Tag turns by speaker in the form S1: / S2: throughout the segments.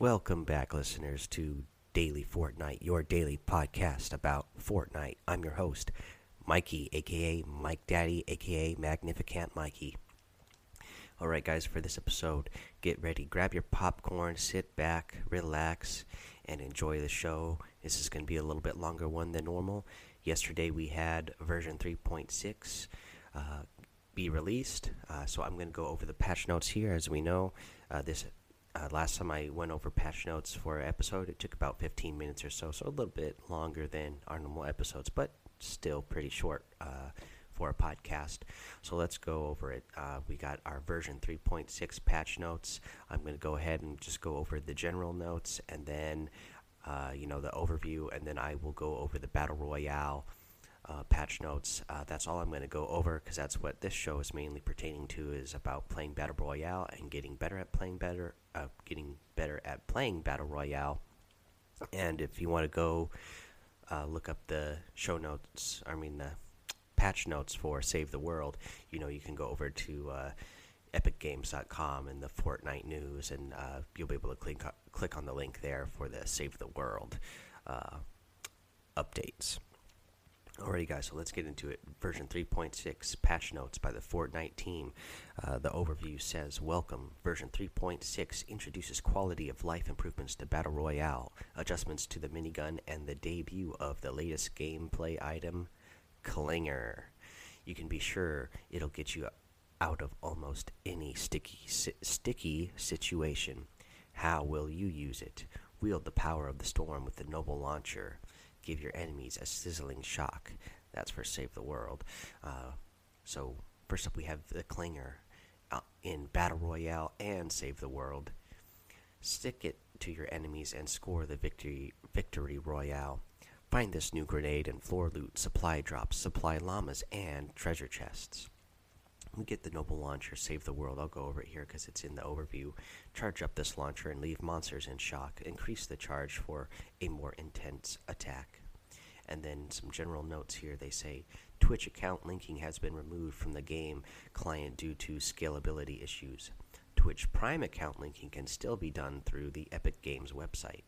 S1: Welcome back, listeners, to Daily Fortnite, your daily podcast about Fortnite. I'm your host, Mikey, aka Mike Daddy, aka Magnificent Mikey. Alright, guys, for this episode, get ready. Grab your popcorn, sit back, relax, and enjoy the show. This is going to be a little bit longer one than normal. Yesterday, we had version 3.6 uh, be released, uh, so I'm going to go over the patch notes here. As we know, uh, this uh, last time I went over patch notes for an episode, it took about 15 minutes or so, so a little bit longer than our normal episodes, but still pretty short uh, for a podcast. So let's go over it. Uh, we got our version 3.6 patch notes. I'm going to go ahead and just go over the general notes and then, uh, you know, the overview, and then I will go over the Battle Royale uh, patch notes. Uh, that's all I'm going to go over because that's what this show is mainly pertaining to is about playing Battle Royale and getting better at playing better, uh, getting better at playing Battle Royale. And if you want to go uh, look up the show notes, I mean the patch notes for Save the World, you know you can go over to uh, epicgames.com and the Fortnite news, and uh, you'll be able to click click on the link there for the Save the World updates. Alrighty, guys, so let's get into it. Version 3.6 patch notes by the Fortnite team. Uh, the overview says Welcome. Version 3.6 introduces quality of life improvements to Battle Royale, adjustments to the minigun, and the debut of the latest gameplay item, Clinger. You can be sure it'll get you out of almost any sticky, si sticky situation. How will you use it? Wield the power of the storm with the Noble Launcher give your enemies a sizzling shock. That's for Save the World. Uh, so, first up, we have the Clinger uh, in Battle Royale and Save the World. Stick it to your enemies and score the victory, victory royale. Find this new grenade in floor loot, supply drops, supply llamas, and treasure chests. We get the Noble Launcher, Save the World. I'll go over it here because it's in the overview. Charge up this launcher and leave monsters in shock. Increase the charge for a more intense attack. And then some general notes here. They say Twitch account linking has been removed from the game client due to scalability issues. Twitch Prime account linking can still be done through the Epic Games website.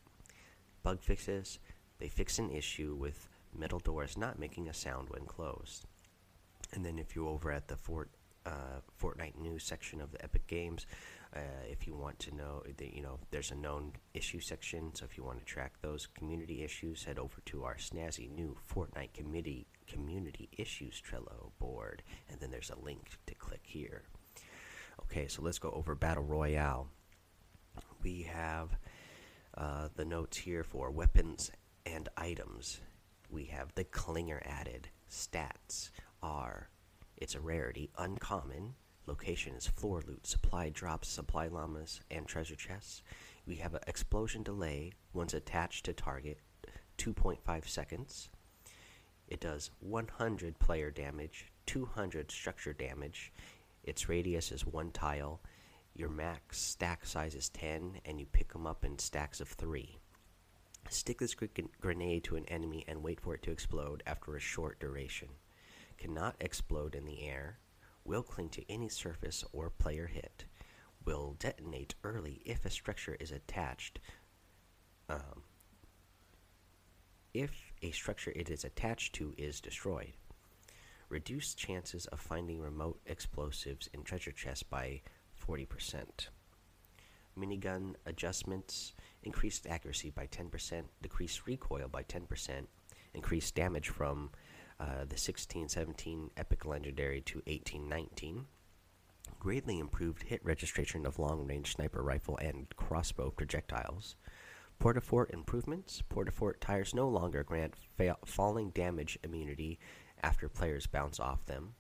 S1: Bug fixes. They fix an issue with metal doors not making a sound when closed. And then if you're over at the Fort uh, Fortnite news section of the Epic Games. Uh, if you want to know, you know, there's a known issue section. So if you want to track those community issues, head over to our snazzy new Fortnite community community issues Trello board, and then there's a link to click here. Okay, so let's go over Battle Royale. We have uh, the notes here for weapons and items. We have the Clinger added. Stats are it's a rarity, uncommon. Location is floor loot, supply drops, supply llamas, and treasure chests. We have an explosion delay once attached to target, 2.5 seconds. It does 100 player damage, 200 structure damage. Its radius is one tile. Your max stack size is 10, and you pick them up in stacks of 3. Stick this grenade to an enemy and wait for it to explode after a short duration cannot explode in the air, will cling to any surface or player hit, will detonate early if a structure is attached. Um, if a structure it is attached to is destroyed. Reduce chances of finding remote explosives in treasure chests by 40%. Minigun adjustments increased accuracy by 10%, decreased recoil by 10%, increased damage from uh, the 1617 Epic Legendary to 1819. Greatly improved hit registration of long range sniper rifle and crossbow projectiles. Portafort improvements. Portafort tires no longer grant fa falling damage immunity after players bounce off them.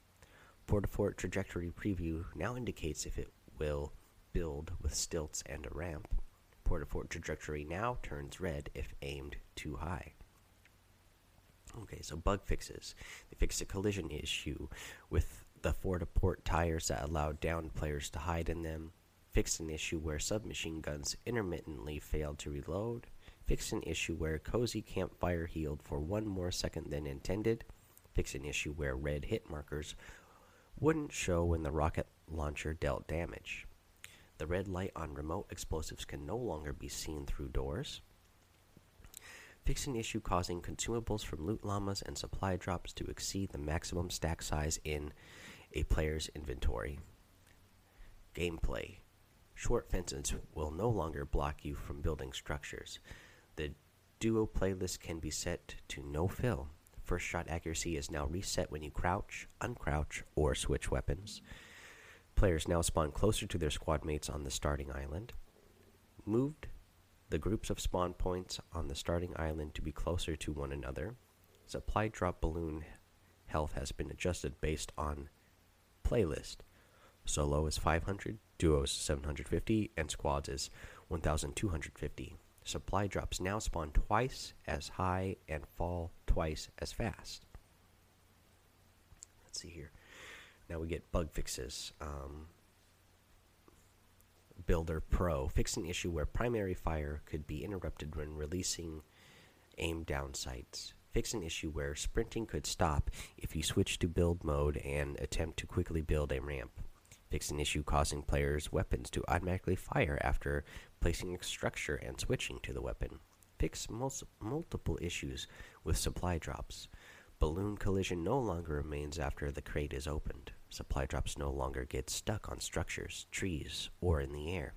S1: Portafort trajectory preview now indicates if it will build with stilts and a ramp. Portafort trajectory now turns red if aimed too high. Okay, so bug fixes. They fixed a collision issue with the Fortaport tires that allowed downed players to hide in them. Fixed an issue where submachine guns intermittently failed to reload. Fixed an issue where Cozy Campfire healed for one more second than intended. Fixed an issue where red hit markers wouldn't show when the rocket launcher dealt damage. The red light on remote explosives can no longer be seen through doors. Fix an issue causing consumables from loot llamas and supply drops to exceed the maximum stack size in a player's inventory. Gameplay Short fences will no longer block you from building structures. The duo playlist can be set to no fill. First shot accuracy is now reset when you crouch, uncrouch, or switch weapons. Players now spawn closer to their squad mates on the starting island. Moved the groups of spawn points on the starting island to be closer to one another. Supply drop balloon health has been adjusted based on playlist. Solo is 500, duos 750, and squads is 1250. Supply drops now spawn twice as high and fall twice as fast. Let's see here. Now we get bug fixes. Um, Builder Pro fix an issue where primary fire could be interrupted when releasing aim down sights. Fix an issue where sprinting could stop if you switch to build mode and attempt to quickly build a ramp. Fix an issue causing players' weapons to automatically fire after placing a structure and switching to the weapon. Fix multiple issues with supply drops. Balloon collision no longer remains after the crate is opened. Supply drops no longer get stuck on structures, trees, or in the air.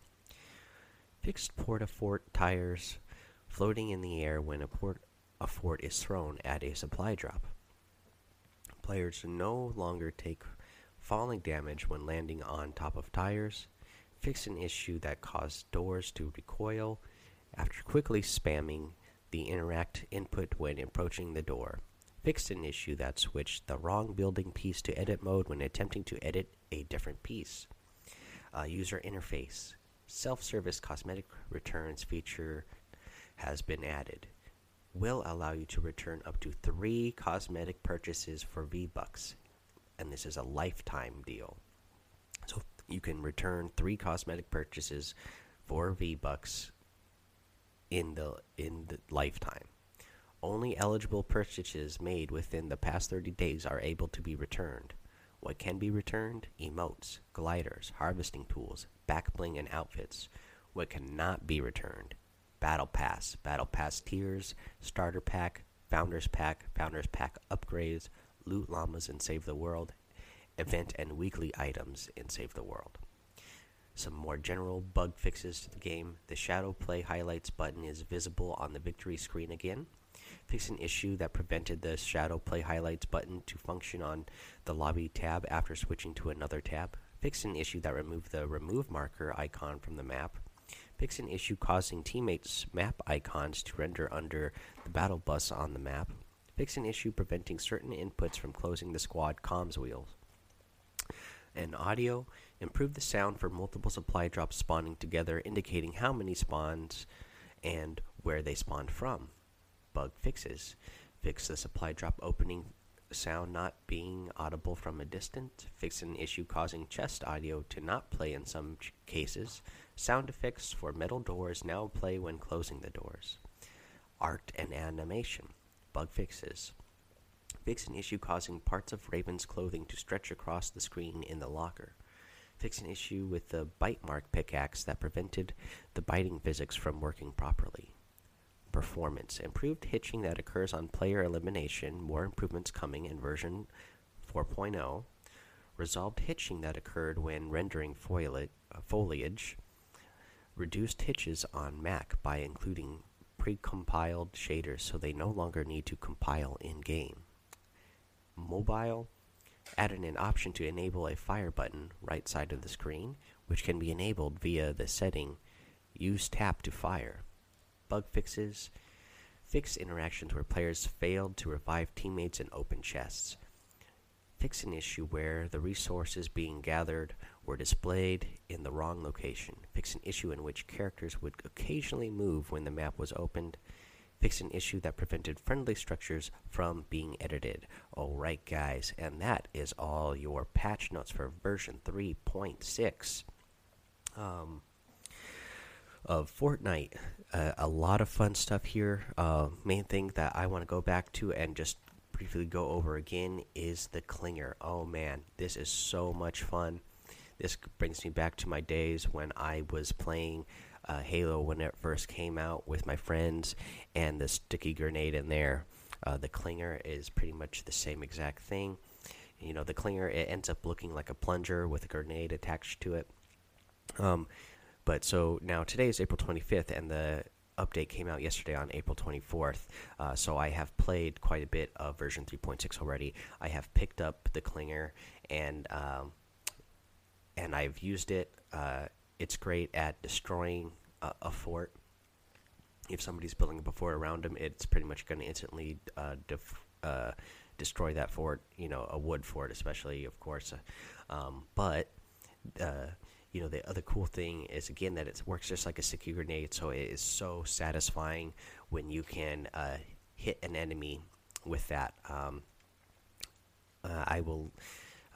S1: Fixed port-a-fort tires floating in the air when a port a fort is thrown at a supply drop. Players no longer take falling damage when landing on top of tires, fix an issue that caused doors to recoil after quickly spamming the interact input when approaching the door. Fixed an issue that switched the wrong building piece to edit mode when attempting to edit a different piece. Uh, user interface. Self service cosmetic returns feature has been added. Will allow you to return up to three cosmetic purchases for V Bucks and this is a lifetime deal. So you can return three cosmetic purchases for V Bucks in the in the lifetime. Only eligible purchases made within the past 30 days are able to be returned. What can be returned? Emotes, gliders, harvesting tools, backbling, and outfits. What cannot be returned? Battle Pass, Battle Pass tiers, Starter Pack, Founders Pack, Founders Pack upgrades, loot llamas and Save the World, event and weekly items in Save the World. Some more general bug fixes to the game. The Shadow Play Highlights button is visible on the victory screen again. Fix an issue that prevented the Shadow Play Highlights button to function on the lobby tab after switching to another tab. Fix an issue that removed the remove marker icon from the map. Fix an issue causing teammates' map icons to render under the battle bus on the map. Fix an issue preventing certain inputs from closing the squad comms wheels. And audio, improve the sound for multiple supply drops spawning together, indicating how many spawns and where they spawned from. Bug fixes. Fix the supply drop opening sound not being audible from a distance. Fix an issue causing chest audio to not play in some cases. Sound effects for metal doors now play when closing the doors. Art and animation bug fixes. Fix an issue causing parts of Raven's clothing to stretch across the screen in the locker. Fix an issue with the bite mark pickaxe that prevented the biting physics from working properly. Performance. Improved hitching that occurs on player elimination. More improvements coming in version 4.0. Resolved hitching that occurred when rendering uh, foliage. Reduced hitches on Mac by including pre-compiled shaders so they no longer need to compile in-game. Mobile added an option to enable a fire button right side of the screen, which can be enabled via the setting Use tap to fire. Bug fixes fix interactions where players failed to revive teammates in open chests. Fix an issue where the resources being gathered were displayed in the wrong location. Fix an issue in which characters would occasionally move when the map was opened. Fix an issue that prevented friendly structures from being edited. Alright, guys, and that is all your patch notes for version 3.6 um, of Fortnite. Uh, a lot of fun stuff here. Uh, main thing that I want to go back to and just briefly go over again is the Clinger. Oh man, this is so much fun this brings me back to my days when I was playing uh, Halo when it first came out with my friends, and the sticky grenade in there. Uh, the clinger is pretty much the same exact thing. You know, the clinger it ends up looking like a plunger with a grenade attached to it. Um, but so now today is April 25th, and the update came out yesterday on April 24th. Uh, so I have played quite a bit of version 3.6 already. I have picked up the clinger and um, and I've used it. Uh, it's great at destroying a, a, fort. If somebody's building a fort around them, it's pretty much going to instantly uh, uh, destroy that fort. You know, a wood fort, especially, of course. Um, but uh, you know the other cool thing is again that it works just like a sticky grenade so it is so satisfying when you can uh, hit an enemy with that. Um, uh, i will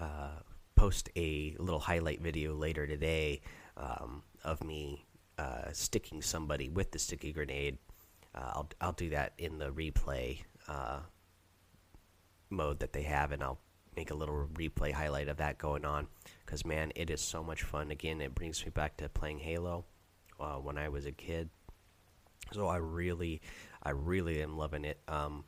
S1: uh, post a little highlight video later today um, of me uh, sticking somebody with the sticky grenade. Uh, I'll, I'll do that in the replay uh, mode that they have and I'll make a little replay highlight of that going on because man, it is so much fun. Again, it brings me back to playing Halo uh, when I was a kid. So I really, I really am loving it. Um,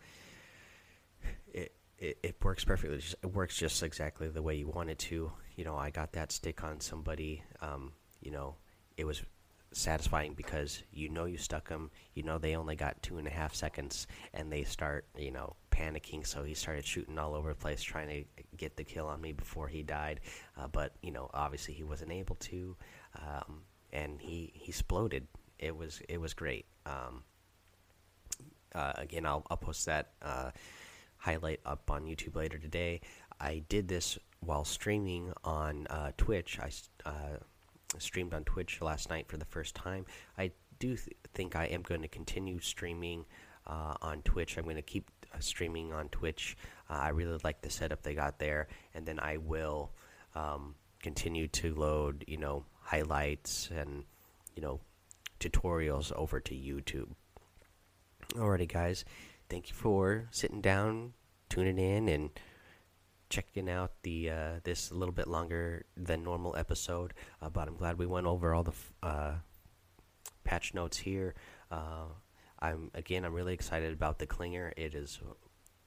S1: it, it it works perfectly. It works just exactly the way you want it to. You know, I got that stick on somebody. Um, you know, it was satisfying because you know you stuck them. You know they only got two and a half seconds, and they start you know panicking. So he started shooting all over the place, trying to get the kill on me before he died. Uh, but you know, obviously he wasn't able to, um, and he he exploded. It was it was great. Um, uh, again, I'll I'll post that uh, highlight up on YouTube later today. I did this while streaming on uh, Twitch. I uh, streamed on Twitch last night for the first time. I do th think I am going to continue streaming uh, on Twitch. I'm going to keep uh, streaming on Twitch. Uh, I really like the setup they got there, and then I will um, continue to load, you know, highlights and you know tutorials over to YouTube. Alrighty, guys, thank you for sitting down, tuning in, and checking out the uh, this a little bit longer than normal episode. Uh, but I'm glad we went over all the uh, patch notes here. I'm again, I'm really excited about the clinger. It is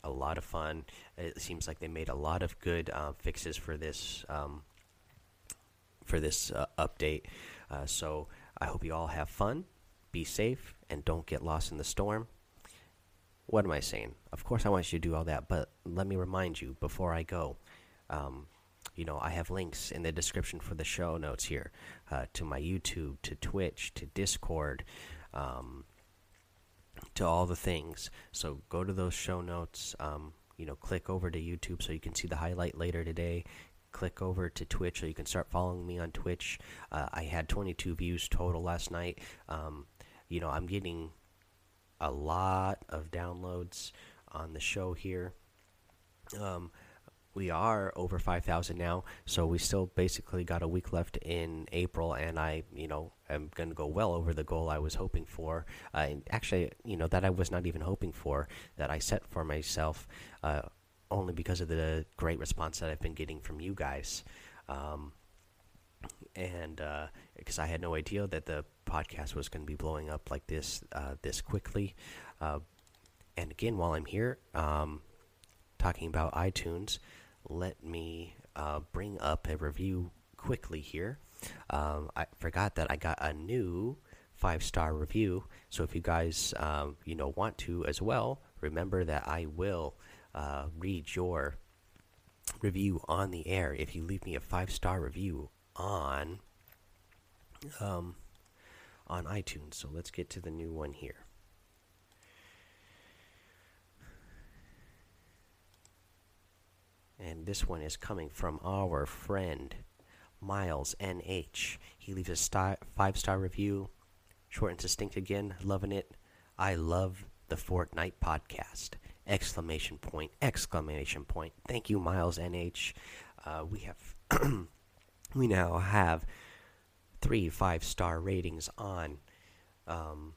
S1: a lot of fun. It seems like they made a lot of good uh, fixes for this um, for this uh, update. Uh, so I hope you all have fun, be safe, and don't get lost in the storm. What am I saying? Of course, I want you to do all that, but let me remind you before I go. Um, you know, I have links in the description for the show notes here uh, to my YouTube, to Twitch, to Discord. Um, to all the things. So go to those show notes. Um, you know, click over to YouTube so you can see the highlight later today. Click over to Twitch so you can start following me on Twitch. Uh, I had 22 views total last night. Um, you know, I'm getting a lot of downloads on the show here. Um, we are over 5,000 now, so we still basically got a week left in April, and I, you know, am going to go well over the goal I was hoping for. Uh, actually, you know, that I was not even hoping for, that I set for myself, uh, only because of the great response that I've been getting from you guys. Um, and because uh, I had no idea that the podcast was going to be blowing up like this uh, this quickly. Uh, and again, while I'm here, um, talking about iTunes, let me uh, bring up a review quickly here. Um, I forgot that I got a new five star review. So if you guys um, you know want to as well, remember that I will uh, read your review on the air if you leave me a five star review on um, on iTunes. So let's get to the new one here. And this one is coming from our friend Miles NH. He leaves a star, five star review. Short and succinct again. Loving it. I love the Fortnite podcast. Exclamation point. Exclamation point. Thank you, Miles NH. Uh, we have. we now have three five star ratings on um,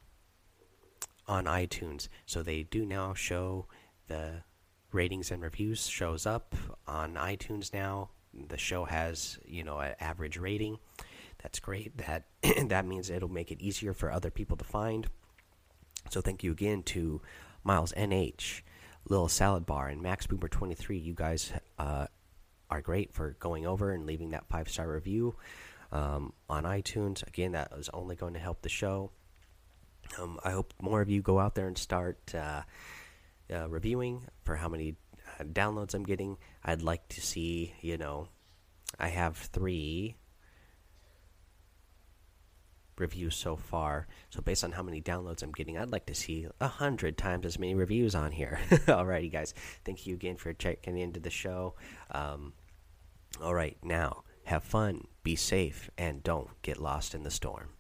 S1: on iTunes. So they do now show the ratings and reviews shows up on iTunes now. the show has you know an average rating. That's great. That that means it'll make it easier for other people to find. So thank you again to Miles NH, Little Salad Bar, and Max Boomer 23. You guys uh, are great for going over and leaving that five star review um, on iTunes. Again, that is only going to help the show. Um, I hope more of you go out there and start uh, uh, reviewing for how many uh, downloads I'm getting. I'd like to see, you know, I have three reviews so far. So based on how many downloads I'm getting, I'd like to see a hundred times as many reviews on here. Alrighty, guys. Thank you again for checking into the show. Um, all right, now have fun, be safe, and don't get lost in the storm.